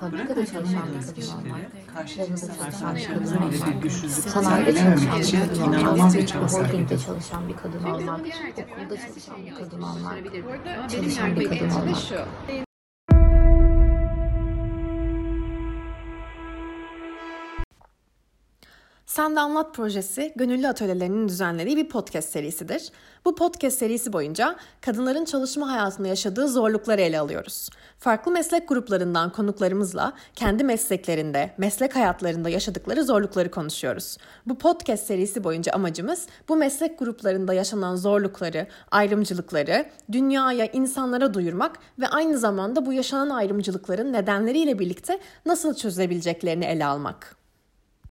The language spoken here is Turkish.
fabrikada çalışan bir kadın olmak, tarımda çalışan bir kadın olmak, sanayide çalışan bir kadın bir holdingde çalışan bir kadın olmak, okulda çalışan bir kadın olmak, çalışan bir kadın olmak. Sen de Anlat projesi gönüllü atölyelerinin düzenlediği bir podcast serisidir. Bu podcast serisi boyunca kadınların çalışma hayatında yaşadığı zorlukları ele alıyoruz. Farklı meslek gruplarından konuklarımızla kendi mesleklerinde, meslek hayatlarında yaşadıkları zorlukları konuşuyoruz. Bu podcast serisi boyunca amacımız bu meslek gruplarında yaşanan zorlukları, ayrımcılıkları dünyaya, insanlara duyurmak ve aynı zamanda bu yaşanan ayrımcılıkların nedenleriyle birlikte nasıl çözebileceklerini ele almak.